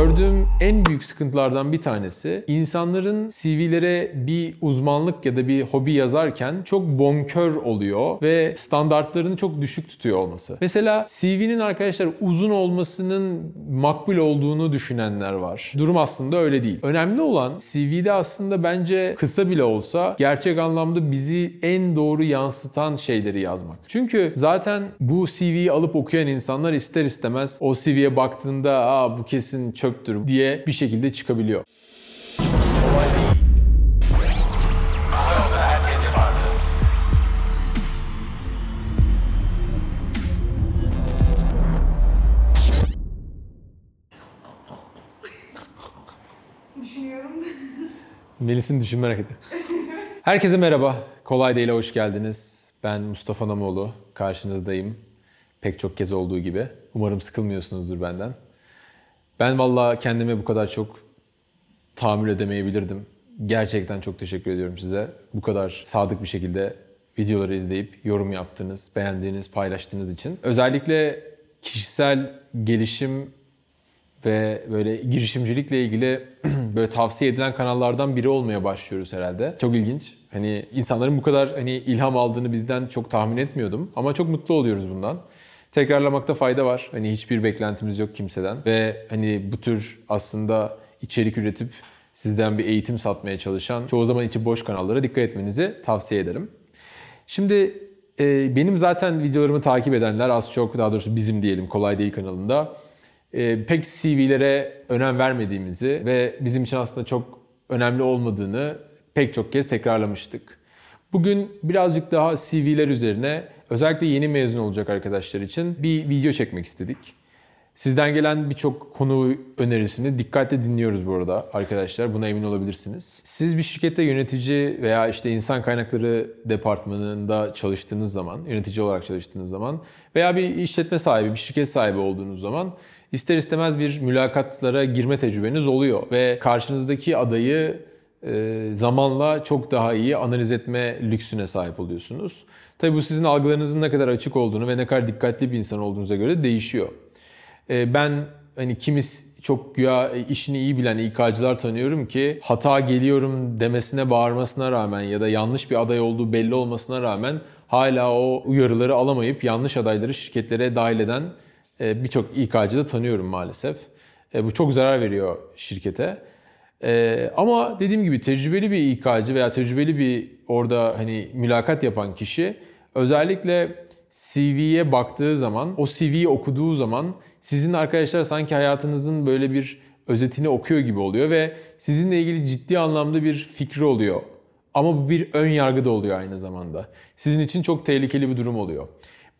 Gördüğüm en büyük sıkıntılardan bir tanesi insanların CV'lere bir uzmanlık ya da bir hobi yazarken çok bonkör oluyor ve standartlarını çok düşük tutuyor olması. Mesela CV'nin arkadaşlar uzun olmasının makbul olduğunu düşünenler var. Durum aslında öyle değil. Önemli olan CV'de aslında bence kısa bile olsa gerçek anlamda bizi en doğru yansıtan şeyleri yazmak. Çünkü zaten bu CV'yi alıp okuyan insanlar ister istemez o CV'ye baktığında aa bu kesin çöptür diye bir şekilde çıkabiliyor. Düşünüyorum. Melis'in düşünme hareketi. Herkese merhaba. Kolay Değil'e hoş geldiniz. Ben Mustafa Namoğlu. Karşınızdayım. Pek çok kez olduğu gibi. Umarım sıkılmıyorsunuzdur benden. Ben valla kendime bu kadar çok tahammül edemeyebilirdim. Gerçekten çok teşekkür ediyorum size. Bu kadar sadık bir şekilde videoları izleyip yorum yaptığınız, beğendiğiniz, paylaştığınız için. Özellikle kişisel gelişim ve böyle girişimcilikle ilgili böyle tavsiye edilen kanallardan biri olmaya başlıyoruz herhalde. Çok ilginç. Hani insanların bu kadar hani ilham aldığını bizden çok tahmin etmiyordum ama çok mutlu oluyoruz bundan. Tekrarlamakta fayda var. Hani hiçbir beklentimiz yok kimseden ve hani bu tür aslında içerik üretip sizden bir eğitim satmaya çalışan çoğu zaman içi boş kanallara dikkat etmenizi tavsiye ederim. Şimdi e, benim zaten videolarımı takip edenler az çok daha doğrusu bizim diyelim Kolay Değil kanalında e, pek CV'lere önem vermediğimizi ve bizim için aslında çok önemli olmadığını pek çok kez tekrarlamıştık. Bugün birazcık daha CV'ler üzerine özellikle yeni mezun olacak arkadaşlar için bir video çekmek istedik. Sizden gelen birçok konu önerisini dikkatle dinliyoruz bu arada arkadaşlar. Buna emin olabilirsiniz. Siz bir şirkette yönetici veya işte insan kaynakları departmanında çalıştığınız zaman, yönetici olarak çalıştığınız zaman veya bir işletme sahibi, bir şirket sahibi olduğunuz zaman ister istemez bir mülakatlara girme tecrübeniz oluyor ve karşınızdaki adayı e, zamanla çok daha iyi analiz etme lüksüne sahip oluyorsunuz. Tabii bu sizin algılarınızın ne kadar açık olduğunu ve ne kadar dikkatli bir insan olduğunuza göre değişiyor. E, ben hani kimis çok güya işini iyi bilen İK'cılar tanıyorum ki hata geliyorum demesine bağırmasına rağmen ya da yanlış bir aday olduğu belli olmasına rağmen hala o uyarıları alamayıp yanlış adayları şirketlere dahil eden e, birçok İK'cı da tanıyorum maalesef. E, bu çok zarar veriyor şirkete. E, ama dediğim gibi tecrübeli bir İK'cı veya tecrübeli bir orada hani mülakat yapan kişi özellikle CV'ye baktığı zaman, o CV'yi okuduğu zaman sizin arkadaşlar sanki hayatınızın böyle bir özetini okuyor gibi oluyor ve sizinle ilgili ciddi anlamda bir fikri oluyor. Ama bu bir ön yargı da oluyor aynı zamanda. Sizin için çok tehlikeli bir durum oluyor.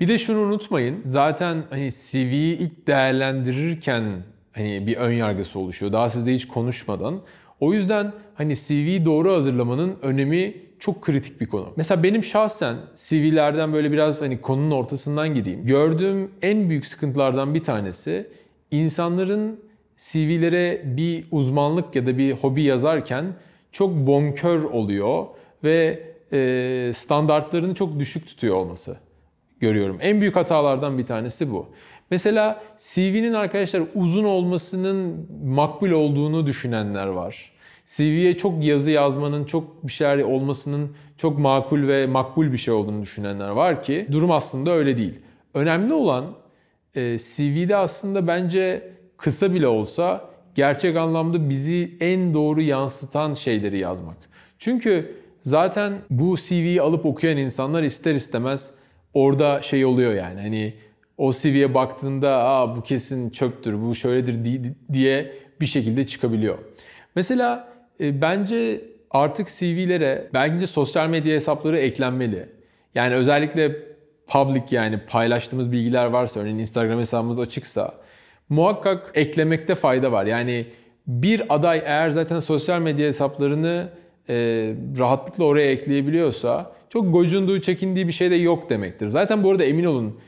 Bir de şunu unutmayın. Zaten hani CV'yi ilk değerlendirirken hani bir ön yargısı oluşuyor. Daha sizle hiç konuşmadan. O yüzden hani CV'yi doğru hazırlamanın önemi çok kritik bir konu. Mesela benim şahsen CV'lerden böyle biraz hani konunun ortasından gideyim. Gördüğüm en büyük sıkıntılardan bir tanesi insanların CV'lere bir uzmanlık ya da bir hobi yazarken çok bonkör oluyor ve e, standartlarını çok düşük tutuyor olması görüyorum. En büyük hatalardan bir tanesi bu. Mesela CV'nin arkadaşlar uzun olmasının makbul olduğunu düşünenler var. CV'ye çok yazı yazmanın, çok bir şeyler olmasının çok makul ve makbul bir şey olduğunu düşünenler var ki durum aslında öyle değil. Önemli olan e, CV'de aslında bence kısa bile olsa gerçek anlamda bizi en doğru yansıtan şeyleri yazmak. Çünkü zaten bu CV'yi alıp okuyan insanlar ister istemez orada şey oluyor yani hani o CV'ye baktığında Aa, bu kesin çöptür, bu şöyledir diye bir şekilde çıkabiliyor. Mesela e, bence artık CV'lere bence sosyal medya hesapları eklenmeli. Yani özellikle public yani paylaştığımız bilgiler varsa örneğin Instagram hesabımız açıksa muhakkak eklemekte fayda var. Yani bir aday eğer zaten sosyal medya hesaplarını e, rahatlıkla oraya ekleyebiliyorsa çok gocunduğu, çekindiği bir şey de yok demektir. Zaten bu arada emin olun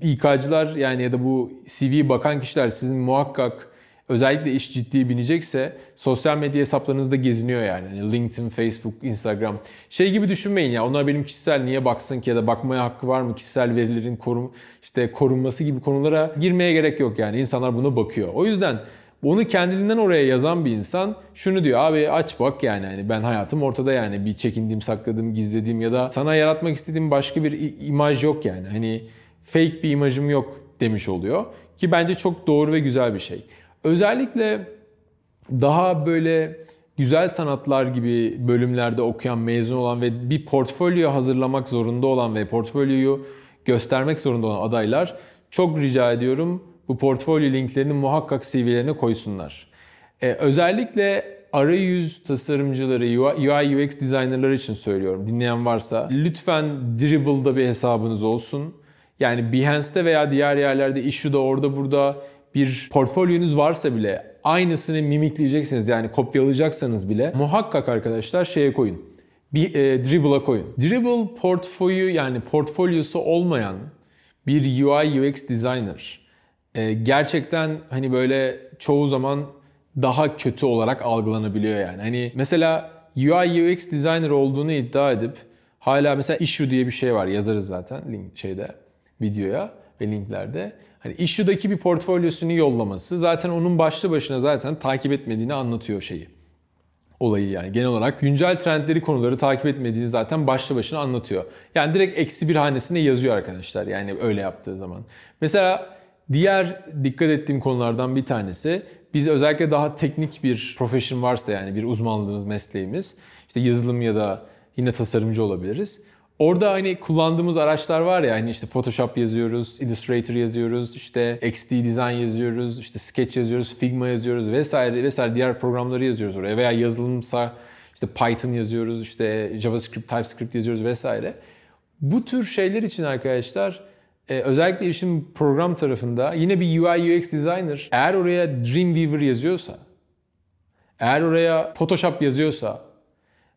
İK'cılar yani ya da bu CV bakan kişiler sizin muhakkak özellikle iş ciddi binecekse sosyal medya hesaplarınızda geziniyor yani. yani. LinkedIn, Facebook, Instagram. Şey gibi düşünmeyin ya onlar benim kişisel niye baksın ki ya da bakmaya hakkı var mı? Kişisel verilerin korum, işte korunması gibi konulara girmeye gerek yok yani. İnsanlar buna bakıyor. O yüzden Onu kendiliğinden oraya yazan bir insan şunu diyor abi aç bak yani hani ben hayatım ortada yani bir çekindiğim, sakladığım, gizlediğim ya da sana yaratmak istediğim başka bir imaj yok yani. Hani fake bir imajım yok demiş oluyor ki bence çok doğru ve güzel bir şey. Özellikle daha böyle güzel sanatlar gibi bölümlerde okuyan, mezun olan ve bir portfolyo hazırlamak zorunda olan ve portfolyoyu göstermek zorunda olan adaylar çok rica ediyorum bu portfolyo linklerini muhakkak CV'lerine koysunlar. Ee, özellikle arayüz tasarımcıları, UI UX designerları için söylüyorum. Dinleyen varsa lütfen Dribble'da bir hesabınız olsun. Yani Behance'te veya diğer yerlerde, Issue'da, orada burada bir portfolyonuz varsa bile aynısını mimikleyeceksiniz yani kopyalayacaksanız bile muhakkak arkadaşlar şeye koyun. Bir e, Dribble'a koyun. Dribble portföyü yani portfolyosu olmayan bir UI UX designer e, gerçekten hani böyle çoğu zaman daha kötü olarak algılanabiliyor yani. Hani mesela UI UX designer olduğunu iddia edip hala mesela issue diye bir şey var yazarız zaten link şeyde videoya ve linklerde. Hani issue'daki bir portfolyosunu yollaması zaten onun başlı başına zaten takip etmediğini anlatıyor şeyi olayı yani. Genel olarak güncel trendleri konuları takip etmediğini zaten başlı başına anlatıyor. Yani direkt eksi bir hanesine yazıyor arkadaşlar yani öyle yaptığı zaman. Mesela diğer dikkat ettiğim konulardan bir tanesi biz özellikle daha teknik bir profession varsa yani bir uzmanlığımız, mesleğimiz işte yazılım ya da yine tasarımcı olabiliriz. Orada hani kullandığımız araçlar var ya hani işte Photoshop yazıyoruz, Illustrator yazıyoruz, işte XD Design yazıyoruz, işte Sketch yazıyoruz, Figma yazıyoruz vesaire vesaire diğer programları yazıyoruz oraya veya yazılımsa işte Python yazıyoruz, işte JavaScript, TypeScript yazıyoruz vesaire. Bu tür şeyler için arkadaşlar e, özellikle işin program tarafında yine bir UI UX designer eğer oraya Dreamweaver yazıyorsa, eğer oraya Photoshop yazıyorsa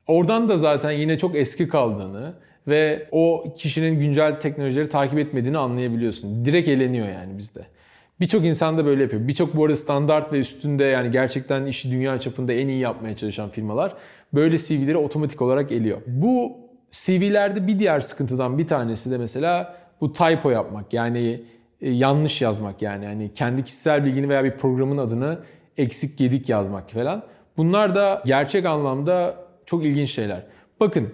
Oradan da zaten yine çok eski kaldığını ve o kişinin güncel teknolojileri takip etmediğini anlayabiliyorsun. Direkt eleniyor yani bizde. Birçok insan da böyle yapıyor. Birçok bu arada standart ve üstünde yani gerçekten işi dünya çapında en iyi yapmaya çalışan firmalar böyle CV'leri otomatik olarak eliyor. Bu CV'lerde bir diğer sıkıntıdan bir tanesi de mesela bu typo yapmak. Yani e, yanlış yazmak yani. yani kendi kişisel bilgini veya bir programın adını eksik gedik yazmak falan. Bunlar da gerçek anlamda çok ilginç şeyler. Bakın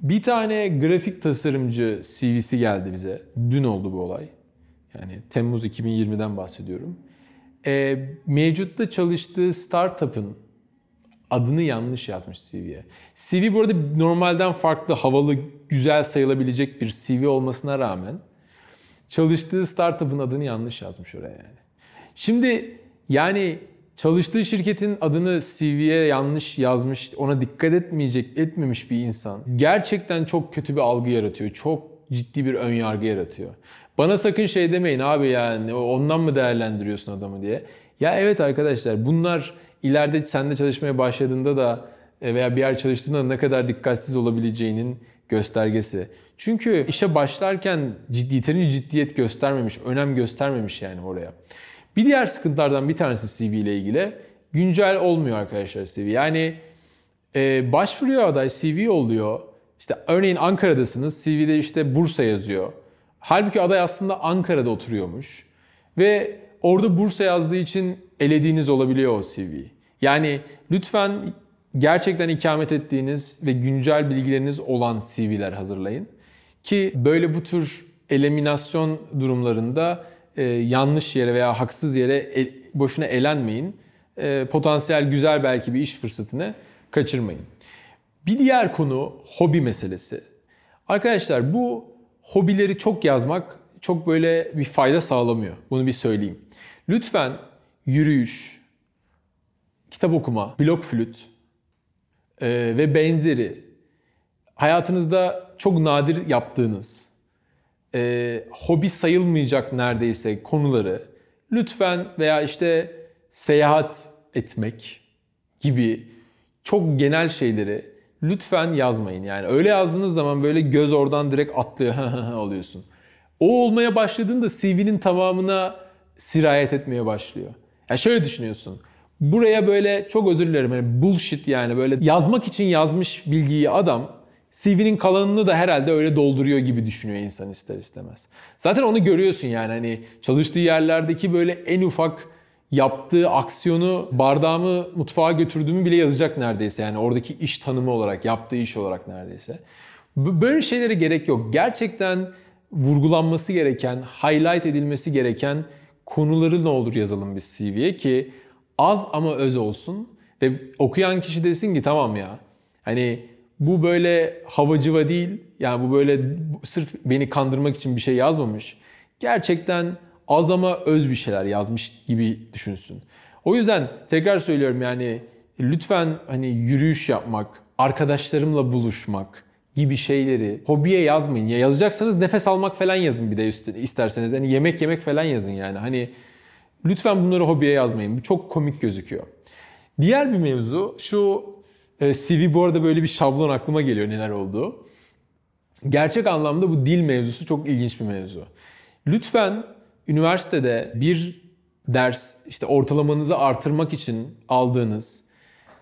bir tane grafik tasarımcı CV'si geldi bize. Dün oldu bu olay. Yani Temmuz 2020'den bahsediyorum. Ee, mevcutta çalıştığı startup'ın adını yanlış yazmış CV'ye. CV bu arada normalden farklı, havalı, güzel sayılabilecek bir CV olmasına rağmen çalıştığı startup'ın adını yanlış yazmış oraya yani. Şimdi yani çalıştığı şirketin adını CV'ye yanlış yazmış, ona dikkat etmeyecek, etmemiş bir insan gerçekten çok kötü bir algı yaratıyor. Çok ciddi bir ön yargı yaratıyor. Bana sakın şey demeyin abi yani ondan mı değerlendiriyorsun adamı diye. Ya evet arkadaşlar bunlar ileride sende çalışmaya başladığında da e, veya bir yer çalıştığında ne kadar dikkatsiz olabileceğinin göstergesi. Çünkü işe başlarken ciddi, yeterince ciddiyet göstermemiş, önem göstermemiş yani oraya. Bir diğer sıkıntılardan bir tanesi CV ile ilgili güncel olmuyor arkadaşlar CV. Yani e, başvuruyor aday CV oluyor. İşte örneğin Ankara'dasınız CV'de işte Bursa yazıyor. Halbuki aday aslında Ankara'da oturuyormuş. Ve orada Bursa yazdığı için elediğiniz olabiliyor o CV. Yani lütfen gerçekten ikamet ettiğiniz ve güncel bilgileriniz olan CV'ler hazırlayın. Ki böyle bu tür eliminasyon durumlarında e, yanlış yere veya haksız yere el, boşuna elenmeyin. E, potansiyel güzel belki bir iş fırsatını kaçırmayın. Bir diğer konu hobi meselesi. Arkadaşlar bu hobileri çok yazmak çok böyle bir fayda sağlamıyor. Bunu bir söyleyeyim. Lütfen yürüyüş, kitap okuma, blok flüt e, ve benzeri hayatınızda çok nadir yaptığınız e, hobi sayılmayacak neredeyse konuları lütfen veya işte seyahat etmek gibi çok genel şeyleri lütfen yazmayın. Yani öyle yazdığınız zaman böyle göz oradan direkt atlıyor oluyorsun. O olmaya başladığında CV'nin tamamına sirayet etmeye başlıyor. Yani şöyle düşünüyorsun. Buraya böyle çok özür dilerim yani bullshit yani böyle yazmak için yazmış bilgiyi adam CV'nin kalanını da herhalde öyle dolduruyor gibi düşünüyor insan ister istemez. Zaten onu görüyorsun yani hani çalıştığı yerlerdeki böyle en ufak yaptığı aksiyonu bardağımı mutfağa götürdüğümü bile yazacak neredeyse. Yani oradaki iş tanımı olarak, yaptığı iş olarak neredeyse. Böyle şeylere gerek yok. Gerçekten vurgulanması gereken, highlight edilmesi gereken konuları ne olur yazalım biz CV'ye ki az ama öz olsun ve okuyan kişi desin ki tamam ya hani bu böyle havacıva değil yani bu böyle sırf beni kandırmak için bir şey yazmamış. Gerçekten az ama öz bir şeyler yazmış gibi düşünsün. O yüzden tekrar söylüyorum yani lütfen hani yürüyüş yapmak, arkadaşlarımla buluşmak gibi şeyleri hobiye yazmayın. Ya yazacaksanız nefes almak falan yazın bir de isterseniz. Hani yemek yemek falan yazın yani. Hani lütfen bunları hobiye yazmayın. Bu çok komik gözüküyor. Diğer bir mevzu şu CV bu arada böyle bir şablon aklıma geliyor neler olduğu. Gerçek anlamda bu dil mevzusu çok ilginç bir mevzu. Lütfen üniversitede bir ders işte ortalamanızı artırmak için aldığınız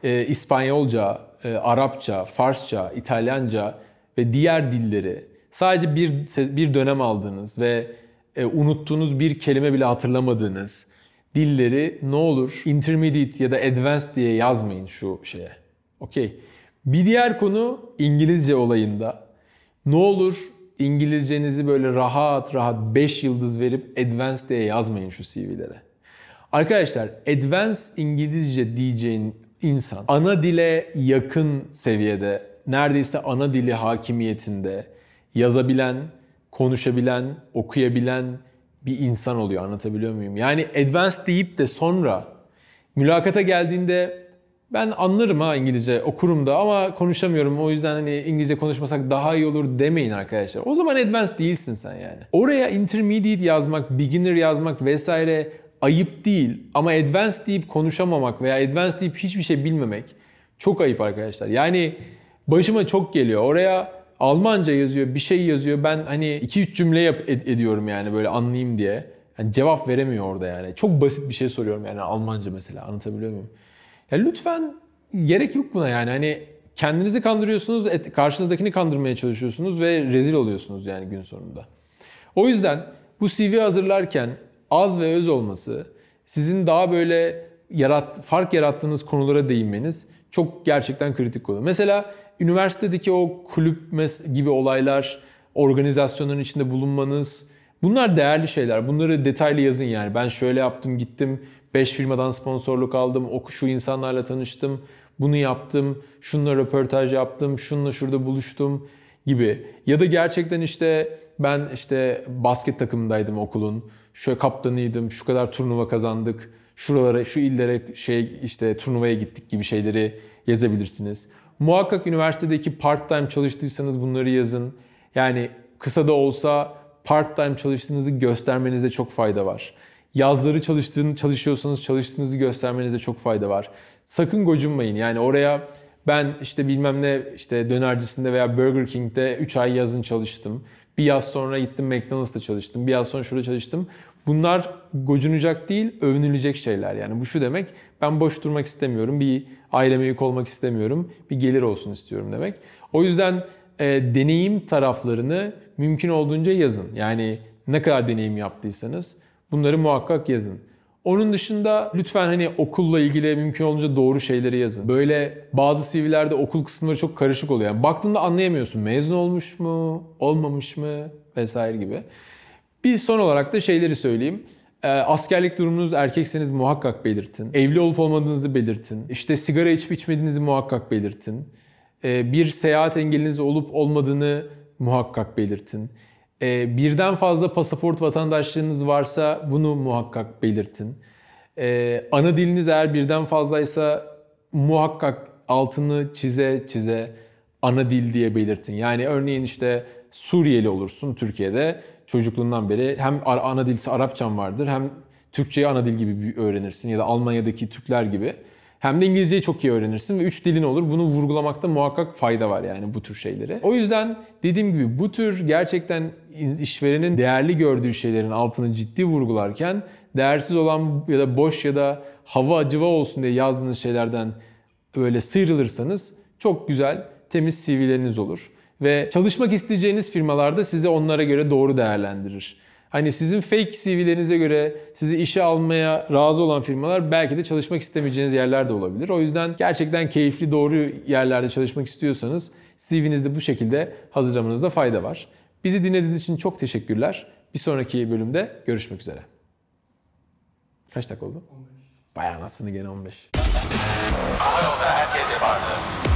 e, İspanyolca, e, Arapça, Farsça, İtalyanca ve diğer dilleri sadece bir bir dönem aldığınız ve e, unuttuğunuz bir kelime bile hatırlamadığınız dilleri ne olur intermediate ya da advanced diye yazmayın şu şeye. Okey. Bir diğer konu İngilizce olayında. Ne olur İngilizcenizi böyle rahat rahat 5 yıldız verip advanced diye yazmayın şu CV'lere. Arkadaşlar advanced İngilizce diyeceğin insan ana dile yakın seviyede neredeyse ana dili hakimiyetinde yazabilen, konuşabilen, okuyabilen bir insan oluyor anlatabiliyor muyum? Yani advanced deyip de sonra mülakata geldiğinde ben anlarım ha İngilizce okurum da ama konuşamıyorum o yüzden hani İngilizce konuşmasak daha iyi olur demeyin arkadaşlar. O zaman advanced değilsin sen yani. Oraya intermediate yazmak, beginner yazmak vesaire ayıp değil ama advanced deyip konuşamamak veya advanced deyip hiçbir şey bilmemek çok ayıp arkadaşlar. Yani başıma çok geliyor. Oraya Almanca yazıyor, bir şey yazıyor. Ben hani 2-3 cümle yap ed- ediyorum yani böyle anlayayım diye. Yani cevap veremiyor orada yani. Çok basit bir şey soruyorum yani Almanca mesela anlatabiliyor muyum? Ya lütfen gerek yok buna yani. Hani kendinizi kandırıyorsunuz, et- karşınızdakini kandırmaya çalışıyorsunuz ve rezil oluyorsunuz yani gün sonunda. O yüzden bu CV hazırlarken az ve öz olması, sizin daha böyle yarat, fark yarattığınız konulara değinmeniz çok gerçekten kritik konu. Mesela üniversitedeki o kulüp gibi olaylar, organizasyonların içinde bulunmanız bunlar değerli şeyler. Bunları detaylı yazın yani. Ben şöyle yaptım, gittim, 5 firmadan sponsorluk aldım, oku şu insanlarla tanıştım, bunu yaptım, şununla röportaj yaptım, şununla şurada buluştum gibi. Ya da gerçekten işte ben işte basket takımındaydım okulun. Şöyle kaptanıydım. Şu kadar turnuva kazandık. Şuralara, şu illere şey işte turnuvaya gittik gibi şeyleri yazabilirsiniz. Muhakkak üniversitedeki part-time çalıştıysanız bunları yazın. Yani kısa da olsa part-time çalıştığınızı göstermenizde çok fayda var. Yazları çalıştığını, çalışıyorsanız çalıştığınızı göstermenizde çok fayda var. Sakın gocunmayın. Yani oraya ben işte bilmem ne işte dönercisinde veya Burger King'de 3 ay yazın çalıştım. Bir yaz sonra gittim McDonald's'ta çalıştım. Bir yaz sonra şurada çalıştım. Bunlar gocunacak değil, övünülecek şeyler. Yani bu şu demek, ben boş durmak istemiyorum, bir aileme yük olmak istemiyorum, bir gelir olsun istiyorum demek. O yüzden e, deneyim taraflarını mümkün olduğunca yazın. Yani ne kadar deneyim yaptıysanız bunları muhakkak yazın. Onun dışında lütfen hani okulla ilgili mümkün olunca doğru şeyleri yazın. Böyle bazı CV'lerde okul kısımları çok karışık oluyor. Yani baktığında anlayamıyorsun. Mezun olmuş mu, olmamış mı vesaire gibi. Bir son olarak da şeyleri söyleyeyim. Ee, askerlik durumunuz erkekseniz muhakkak belirtin. Evli olup olmadığınızı belirtin. İşte sigara içip içmediğinizi muhakkak belirtin. Ee, bir seyahat engeliniz olup olmadığını muhakkak belirtin. Ee, birden fazla pasaport vatandaşlığınız varsa bunu muhakkak belirtin. Ee, ana diliniz eğer birden fazlaysa muhakkak altını çize çize ana dil diye belirtin. Yani örneğin işte Suriyeli olursun Türkiye'de çocukluğundan beri hem ana dilsi Arapçan vardır hem Türkçeyi ana dil gibi öğrenirsin ya da Almanya'daki Türkler gibi. Hem de İngilizceyi çok iyi öğrenirsin ve üç dilin olur. Bunu vurgulamakta muhakkak fayda var yani bu tür şeyleri. O yüzden dediğim gibi bu tür gerçekten işverenin değerli gördüğü şeylerin altını ciddi vurgularken değersiz olan ya da boş ya da hava acıva olsun diye yazdığınız şeylerden böyle sıyrılırsanız çok güzel temiz CV'leriniz olur. Ve çalışmak isteyeceğiniz firmalarda size onlara göre doğru değerlendirir. Hani sizin fake CV'lerinize göre sizi işe almaya razı olan firmalar belki de çalışmak istemeyeceğiniz yerler de olabilir. O yüzden gerçekten keyifli, doğru yerlerde çalışmak istiyorsanız CV'nizde bu şekilde hazırlamanızda fayda var. Bizi dinlediğiniz için çok teşekkürler. Bir sonraki bölümde görüşmek üzere. Kaç dakika oldu? 15. Bayağı anasını gene 15. Hava yolda herkes yapardı.